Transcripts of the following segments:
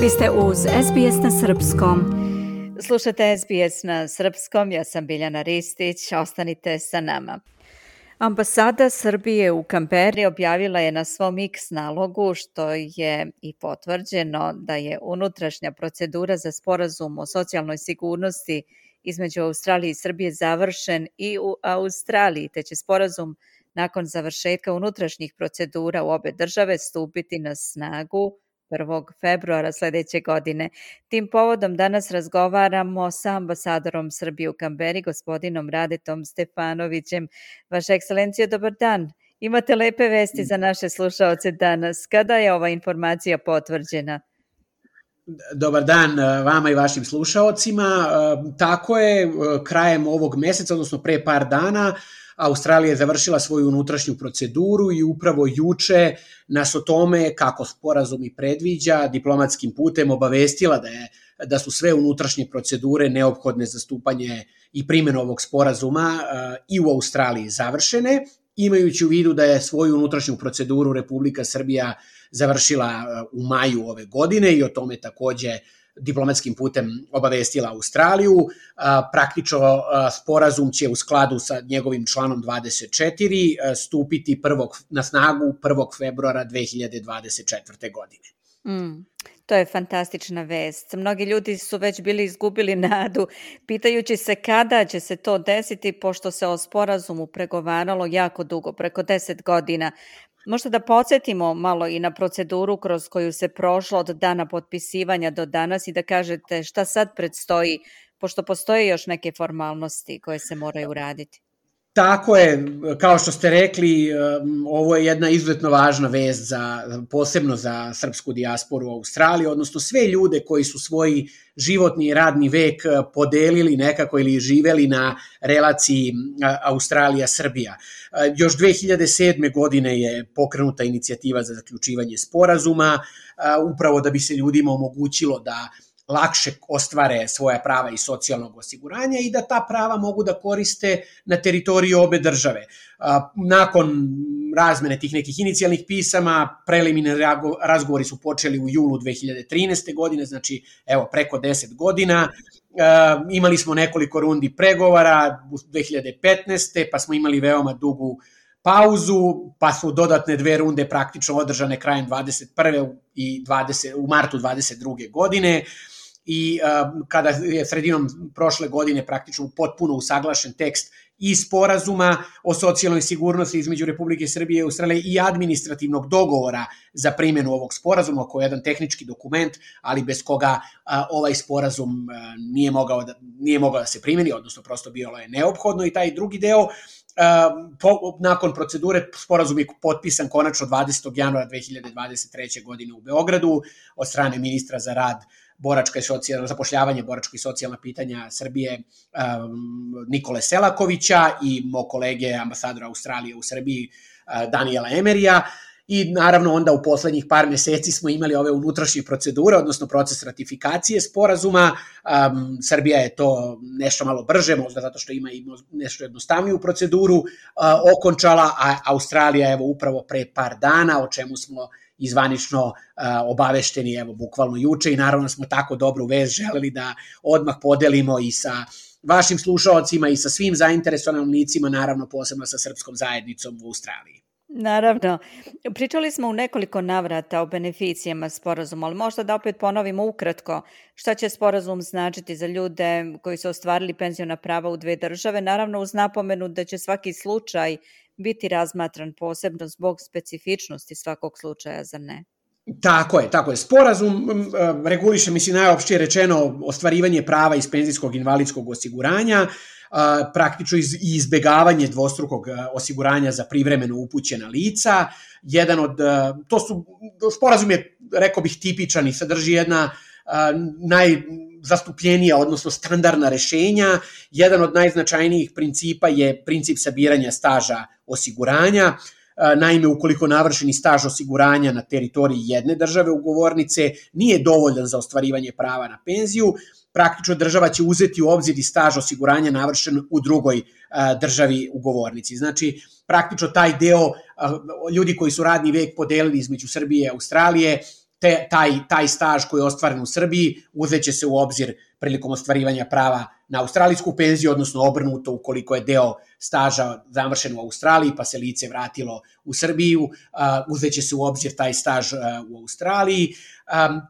Vi ste uz SBS na Srpskom. Slušate SBS na Srpskom, ja sam Biljana Ristić, ostanite sa nama. Ambasada Srbije u Kamperi objavila je na svom X nalogu, što je i potvrđeno da je unutrašnja procedura za sporazum o socijalnoj sigurnosti između Australije i Srbije završen i u Australiji, te će sporazum nakon završetka unutrašnjih procedura u obe države stupiti na snagu 1. februara sledeće godine. Tim povodom danas razgovaramo sa ambasadorom Srbije u Kamberi, gospodinom Radetom Stefanovićem. Vaša ekscelencija, dobar dan. Imate lepe vesti za naše slušaoce danas. Kada je ova informacija potvrđena? Dobar dan eh, vama i vašim slušaocima. Eh, tako je, eh, krajem ovog meseca, odnosno pre par dana, Australija je završila svoju unutrašnju proceduru i upravo juče nas o tome, kako sporazum i predviđa, diplomatskim putem obavestila da je da su sve unutrašnje procedure neophodne za stupanje i primjenu ovog sporazuma i u Australiji završene, imajući u vidu da je svoju unutrašnju proceduru Republika Srbija završila u maju ove godine i o tome takođe diplomatskim putem obavestila Australiju. Praktično sporazum će u skladu sa njegovim članom 24 stupiti prvog, na snagu 1. februara 2024. godine. Mm. To je fantastična vest. Mnogi ljudi su već bili izgubili nadu, pitajući se kada će se to desiti, pošto se o sporazumu pregovaralo jako dugo, preko 10 godina. Možda da podsjetimo malo i na proceduru kroz koju se prošlo od dana potpisivanja do danas i da kažete šta sad predstoji, pošto postoje još neke formalnosti koje se moraju uraditi. Tako je, kao što ste rekli, um, ovo je jedna izuzetno važna vest za, posebno za srpsku dijasporu u Australiji, odnosno sve ljude koji su svoj životni i radni vek uh, podelili nekako ili živeli na relaciji uh, Australija-Srbija. Uh, još 2007. godine je pokrenuta inicijativa za zaključivanje sporazuma, upravo da bi se ljudima omogućilo da lakše ostvare svoja prava i socijalnog osiguranja i da ta prava mogu da koriste na teritoriji obe države. Nakon razmene tih nekih inicijalnih pisama, preliminarni razgovori su počeli u julu 2013. godine, znači evo preko 10 godina. Imali smo nekoliko rundi pregovara u 2015. pa smo imali veoma dugu pauzu, pa su dodatne dve runde praktično održane krajem 21. i 20, u martu 22. godine. Uh, i kada je sredinom prošle godine praktično potpuno usaglašen tekst i sporazuma o socijalnoj sigurnosti između Republike Srbije i Australije i administrativnog dogovora za primjenu ovog sporazuma, koji je jedan tehnički dokument, ali bez koga a, ovaj sporazum a, nije, mogao da, nije mogao da se primjeni, odnosno prosto bilo je neophodno i taj drugi deo po, nakon procedure sporazum je potpisan konačno 20. januara 2023. godine u Beogradu od strane ministra za rad boračka i socijalna, zapošljavanje boračka i socijalna pitanja Srbije um, Nikole Selakovića i mo kolege ambasadora Australije u Srbiji uh, Daniela Emerija i naravno onda u poslednjih par meseci smo imali ove unutrašnje procedure, odnosno proces ratifikacije sporazuma. Um, Srbija je to nešto malo brže, možda zato što ima i nešto jednostavniju proceduru, uh, okončala, a Australija evo upravo pre par dana, o čemu smo izvanično uh, obavešteni, evo, bukvalno juče i naravno smo tako dobru vez želeli da odmah podelimo i sa vašim slušalcima i sa svim zainteresovanim licima, naravno posebno sa srpskom zajednicom u Australiji. Naravno. Pričali smo u nekoliko navrata o beneficijama sporazuma, ali možda da opet ponovimo ukratko šta će sporazum značiti za ljude koji su ostvarili penziona prava u dve države, naravno uz napomenu da će svaki slučaj biti razmatran posebno zbog specifičnosti svakog slučaja, zar ne? Tako je, tako je. Sporazum reguliše, mislim, najopštije rečeno, ostvarivanje prava iz penzijskog invalidskog osiguranja, praktično iz, izbegavanje dvostrukog osiguranja za privremeno upućena lica. Jedan od, to su, sporazum je, rekao bih, tipičan i sadrži jedna naj, zastupljenija, odnosno standardna rešenja. Jedan od najznačajnijih principa je princip sabiranja staža osiguranja. Naime, ukoliko navršeni staž osiguranja na teritoriji jedne države ugovornice nije dovoljan za ostvarivanje prava na penziju, praktično država će uzeti u obzir i staž osiguranja navršen u drugoj državi ugovornici. Znači, praktično taj deo ljudi koji su radni vek podelili između Srbije i Australije te, taj, taj staž koji je ostvaren u Srbiji uzeće se u obzir prilikom ostvarivanja prava na australijsku penziju, odnosno obrnuto ukoliko je deo staža završen u Australiji pa se lice vratilo u Srbiju, uzeće se u obzir taj staž u Australiji.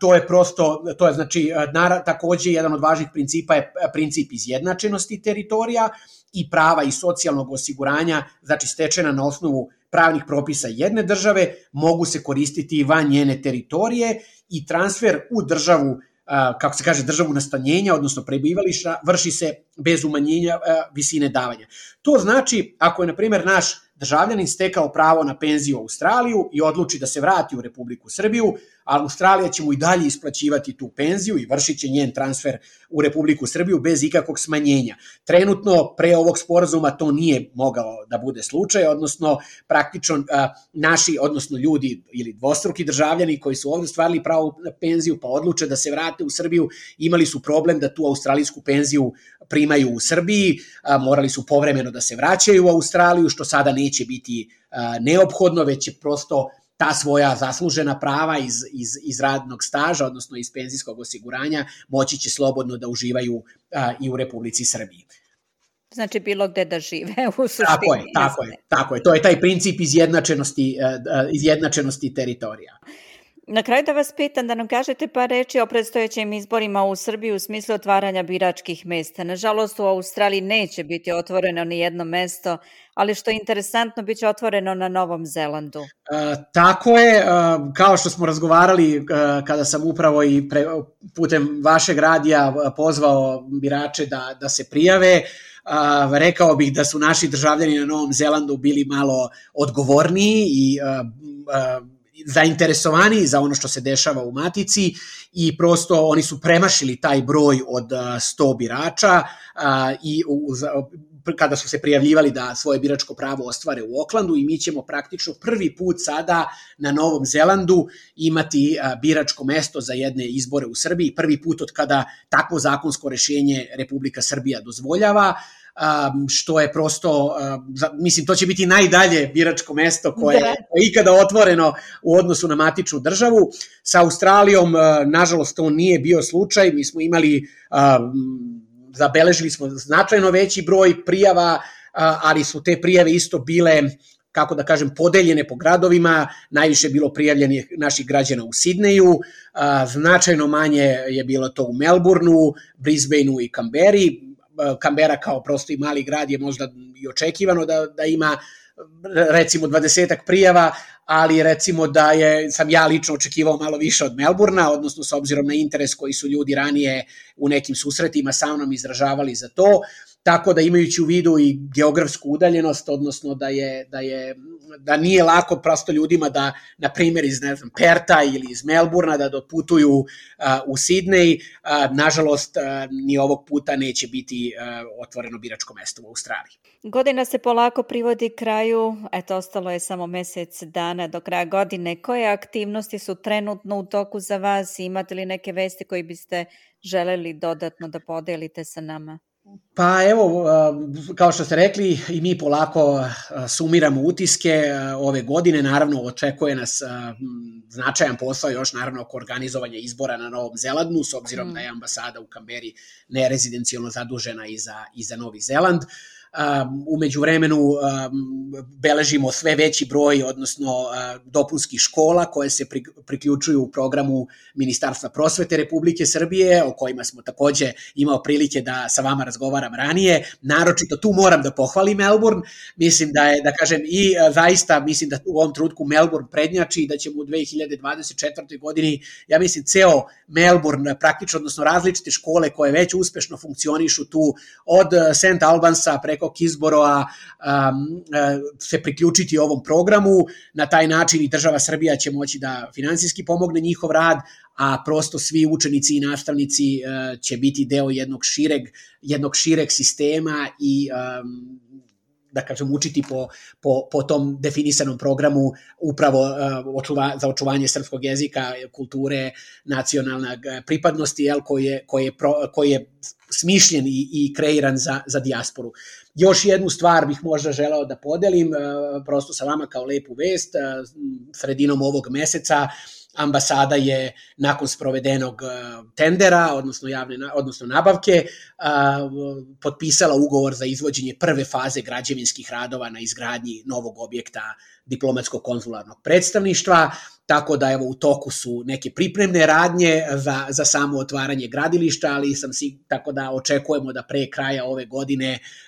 To je prosto, to je znači, nara, takođe jedan od važnih principa je princip izjednačenosti teritorija i prava i socijalnog osiguranja, znači stečena na osnovu pravnih propisa jedne države, mogu se koristiti i van njene teritorije i transfer u državu kako se kaže, državu nastanjenja, odnosno prebivališta, vrši se bez umanjenja visine davanja. To znači, ako je, na primjer, naš državljanin stekao pravo na penziju u Australiju i odluči da se vrati u Republiku Srbiju, a Australija će mu i dalje isplaćivati tu penziju i vršit će njen transfer u Republiku Srbiju bez ikakvog smanjenja. Trenutno, pre ovog sporazuma, to nije mogao da bude slučaj, odnosno praktično naši, odnosno ljudi ili dvostruki državljani koji su ovde stvarili pravo na penziju pa odluče da se vrate u Srbiju, imali su problem da tu australijsku penziju primaju u Srbiji, morali su povremeno da se vraćaju u Australiju, što sada neće biti neophodno, već će prosto ta svoja zaslužena prava iz, iz, iz radnog staža, odnosno iz penzijskog osiguranja, moći će slobodno da uživaju a, i u Republici Srbiji. Znači bilo gde da žive u suštini. Tako je, tako je, tako je. To je taj princip izjednačenosti, izjednačenosti teritorija. Na kraju da vas pitam da nam kažete par reči o predstojećim izborima u Srbiji u smislu otvaranja biračkih mesta. Nažalost, u Australiji neće biti otvoreno ni jedno mesto, ali što je interesantno, bit će otvoreno na Novom Zelandu. E, tako je, e, kao što smo razgovarali e, kada sam upravo i pre, putem vašeg radija pozvao birače da, da se prijave, e, rekao bih da su naši državljani na Novom Zelandu bili malo odgovorniji i zainteresovani za ono što se dešava u Matici i prosto oni su premašili taj broj od 100 birača i kada su se prijavljivali da svoje biračko pravo ostvare u Oklandu i mi ćemo praktično prvi put sada na Novom Zelandu imati biračko mesto za jedne izbore u Srbiji, prvi put od kada takvo zakonsko rešenje Republika Srbija dozvoljava što je prosto, mislim, to će biti najdalje biračko mesto koje da. je ikada otvoreno u odnosu na matičnu državu. Sa Australijom, uh, nažalost, to nije bio slučaj. Mi smo imali, zabeležili smo značajno veći broj prijava, ali su te prijave isto bile kako da kažem, podeljene po gradovima, najviše je bilo prijavljenih naših građana u Sidneju, značajno manje je bilo to u Melbourneu, Brisbaneu i Kamberi, Kambera kao prosto i mali grad je možda i očekivano da, da ima recimo 20 prijava, ali recimo da je, sam ja lično očekivao malo više od Melburna, odnosno s obzirom na interes koji su ljudi ranije u nekim susretima sa mnom izražavali za to, tako da imajući u vidu i geografsku udaljenost, odnosno da je, da je da nije lako prosto ljudima da, na primjer, iz ne znam, Perta ili iz Melburna da doputuju uh, u Sidney, uh, nažalost, uh, ni ovog puta neće biti uh, otvoreno biračko mesto u Australiji. Godina se polako privodi kraju, eto, ostalo je samo mesec dana do kraja godine. Koje aktivnosti su trenutno u toku za vas? Imate li neke vesti koje biste želeli dodatno da podelite sa nama? Pa evo, kao što ste rekli, i mi polako sumiramo utiske ove godine, naravno očekuje nas značajan posao još naravno oko organizovanja izbora na Novom Zelandu, s obzirom mm. da je ambasada u Kamberi nerezidencijalno zadužena i za, i za Novi Zeland. Uh, umeđu vremenu beležimo sve veći broj, odnosno dopunskih škola koje se priključuju u programu Ministarstva prosvete Republike Srbije, o kojima smo takođe imao prilike da sa vama razgovaram ranije. Naročito tu moram da pohvalim Melbourne, mislim da je, da kažem, i zaista mislim da u ovom trutku Melbourne prednjači i da ćemo u 2024. godini, ja mislim, ceo Melbourne praktično, odnosno različite škole koje već uspešno funkcionišu tu od St. Albansa preko preko Kizborova um, se priključiti ovom programu. Na taj način i država Srbija će moći da finansijski pomogne njihov rad, a prosto svi učenici i nastavnici uh, će biti deo jednog šireg, jednog šireg sistema i um, da kažem, učiti po, po, po tom definisanom programu upravo uh, očuva, za očuvanje srpskog jezika, kulture, nacionalne pripadnosti, jel, koji je, koji je, pro, koji je smišljen i, i kreiran za, za dijasporu. Još jednu stvar bih možda želeo da podelim, uh, prosto sa vama kao lepu vest, sredinom ovog meseca ambasada je nakon sprovedenog tendera, odnosno javne odnosno nabavke, potpisala ugovor za izvođenje prve faze građevinskih radova na izgradnji novog objekta diplomatskog konzularnog predstavništva, tako da evo u toku su neke pripremne radnje za, za samo otvaranje gradilišta, ali sam si, tako da očekujemo da pre kraja ove godine um,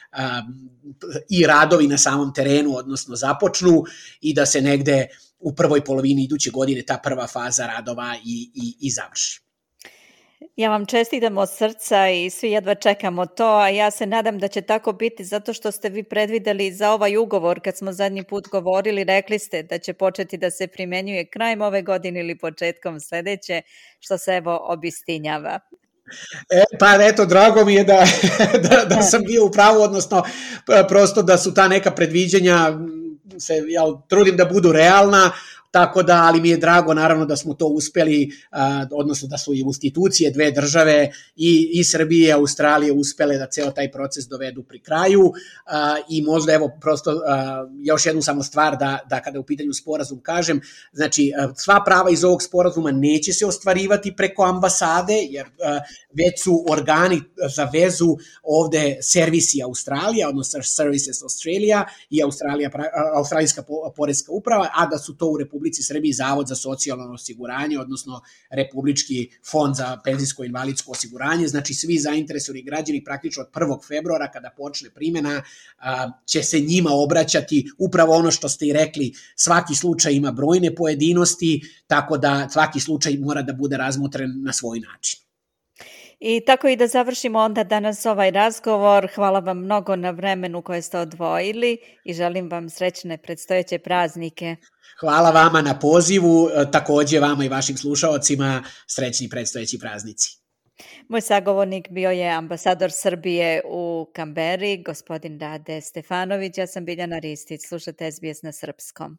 i radovi na samom terenu, odnosno započnu i da se negde u prvoj polovini iduće godine ta prva faza radova i, i, i završi. Ja vam čestitam od srca i svi jedva čekamo to, a ja se nadam da će tako biti zato što ste vi predvideli za ovaj ugovor kad smo zadnji put govorili, rekli ste da će početi da se primenjuje krajem ove godine ili početkom sledeće, što se evo obistinjava. E, pa eto, drago mi je da, da, da sam bio u pravu, odnosno prosto da su ta neka predviđanja se ja trudim da budu realna, tako da, ali mi je drago naravno da smo to uspeli, odnosno da su i institucije dve države i, i Srbije i Australije uspele da ceo taj proces dovedu pri kraju. I možda evo prosto još jednu samo stvar da, da kada u pitanju sporazum kažem, znači sva prava iz ovog sporazuma neće se ostvarivati preko ambasade, jer već su organi za vezu ovde servisi Australija, odnosno Services Australia i Australija, Australijska poreska uprava, a da su to u Republike Republici Srbiji Zavod za socijalno osiguranje, odnosno Republički fond za penzijsko invalidsko osiguranje, znači svi zainteresovani građani praktično od 1. februara kada počne primjena će se njima obraćati upravo ono što ste i rekli, svaki slučaj ima brojne pojedinosti, tako da svaki slučaj mora da bude razmotren na svoj način. I tako i da završimo onda danas ovaj razgovor. Hvala vam mnogo na vremenu koje ste odvojili i želim vam srećne predstojeće praznike. Hvala vama na pozivu, e, takođe vama i vašim slušalcima srećni predstojeći praznici. Moj sagovornik bio je ambasador Srbije u Kamberi, gospodin Rade Stefanović. Ja sam Biljana Ristić, slušate SBS na srpskom.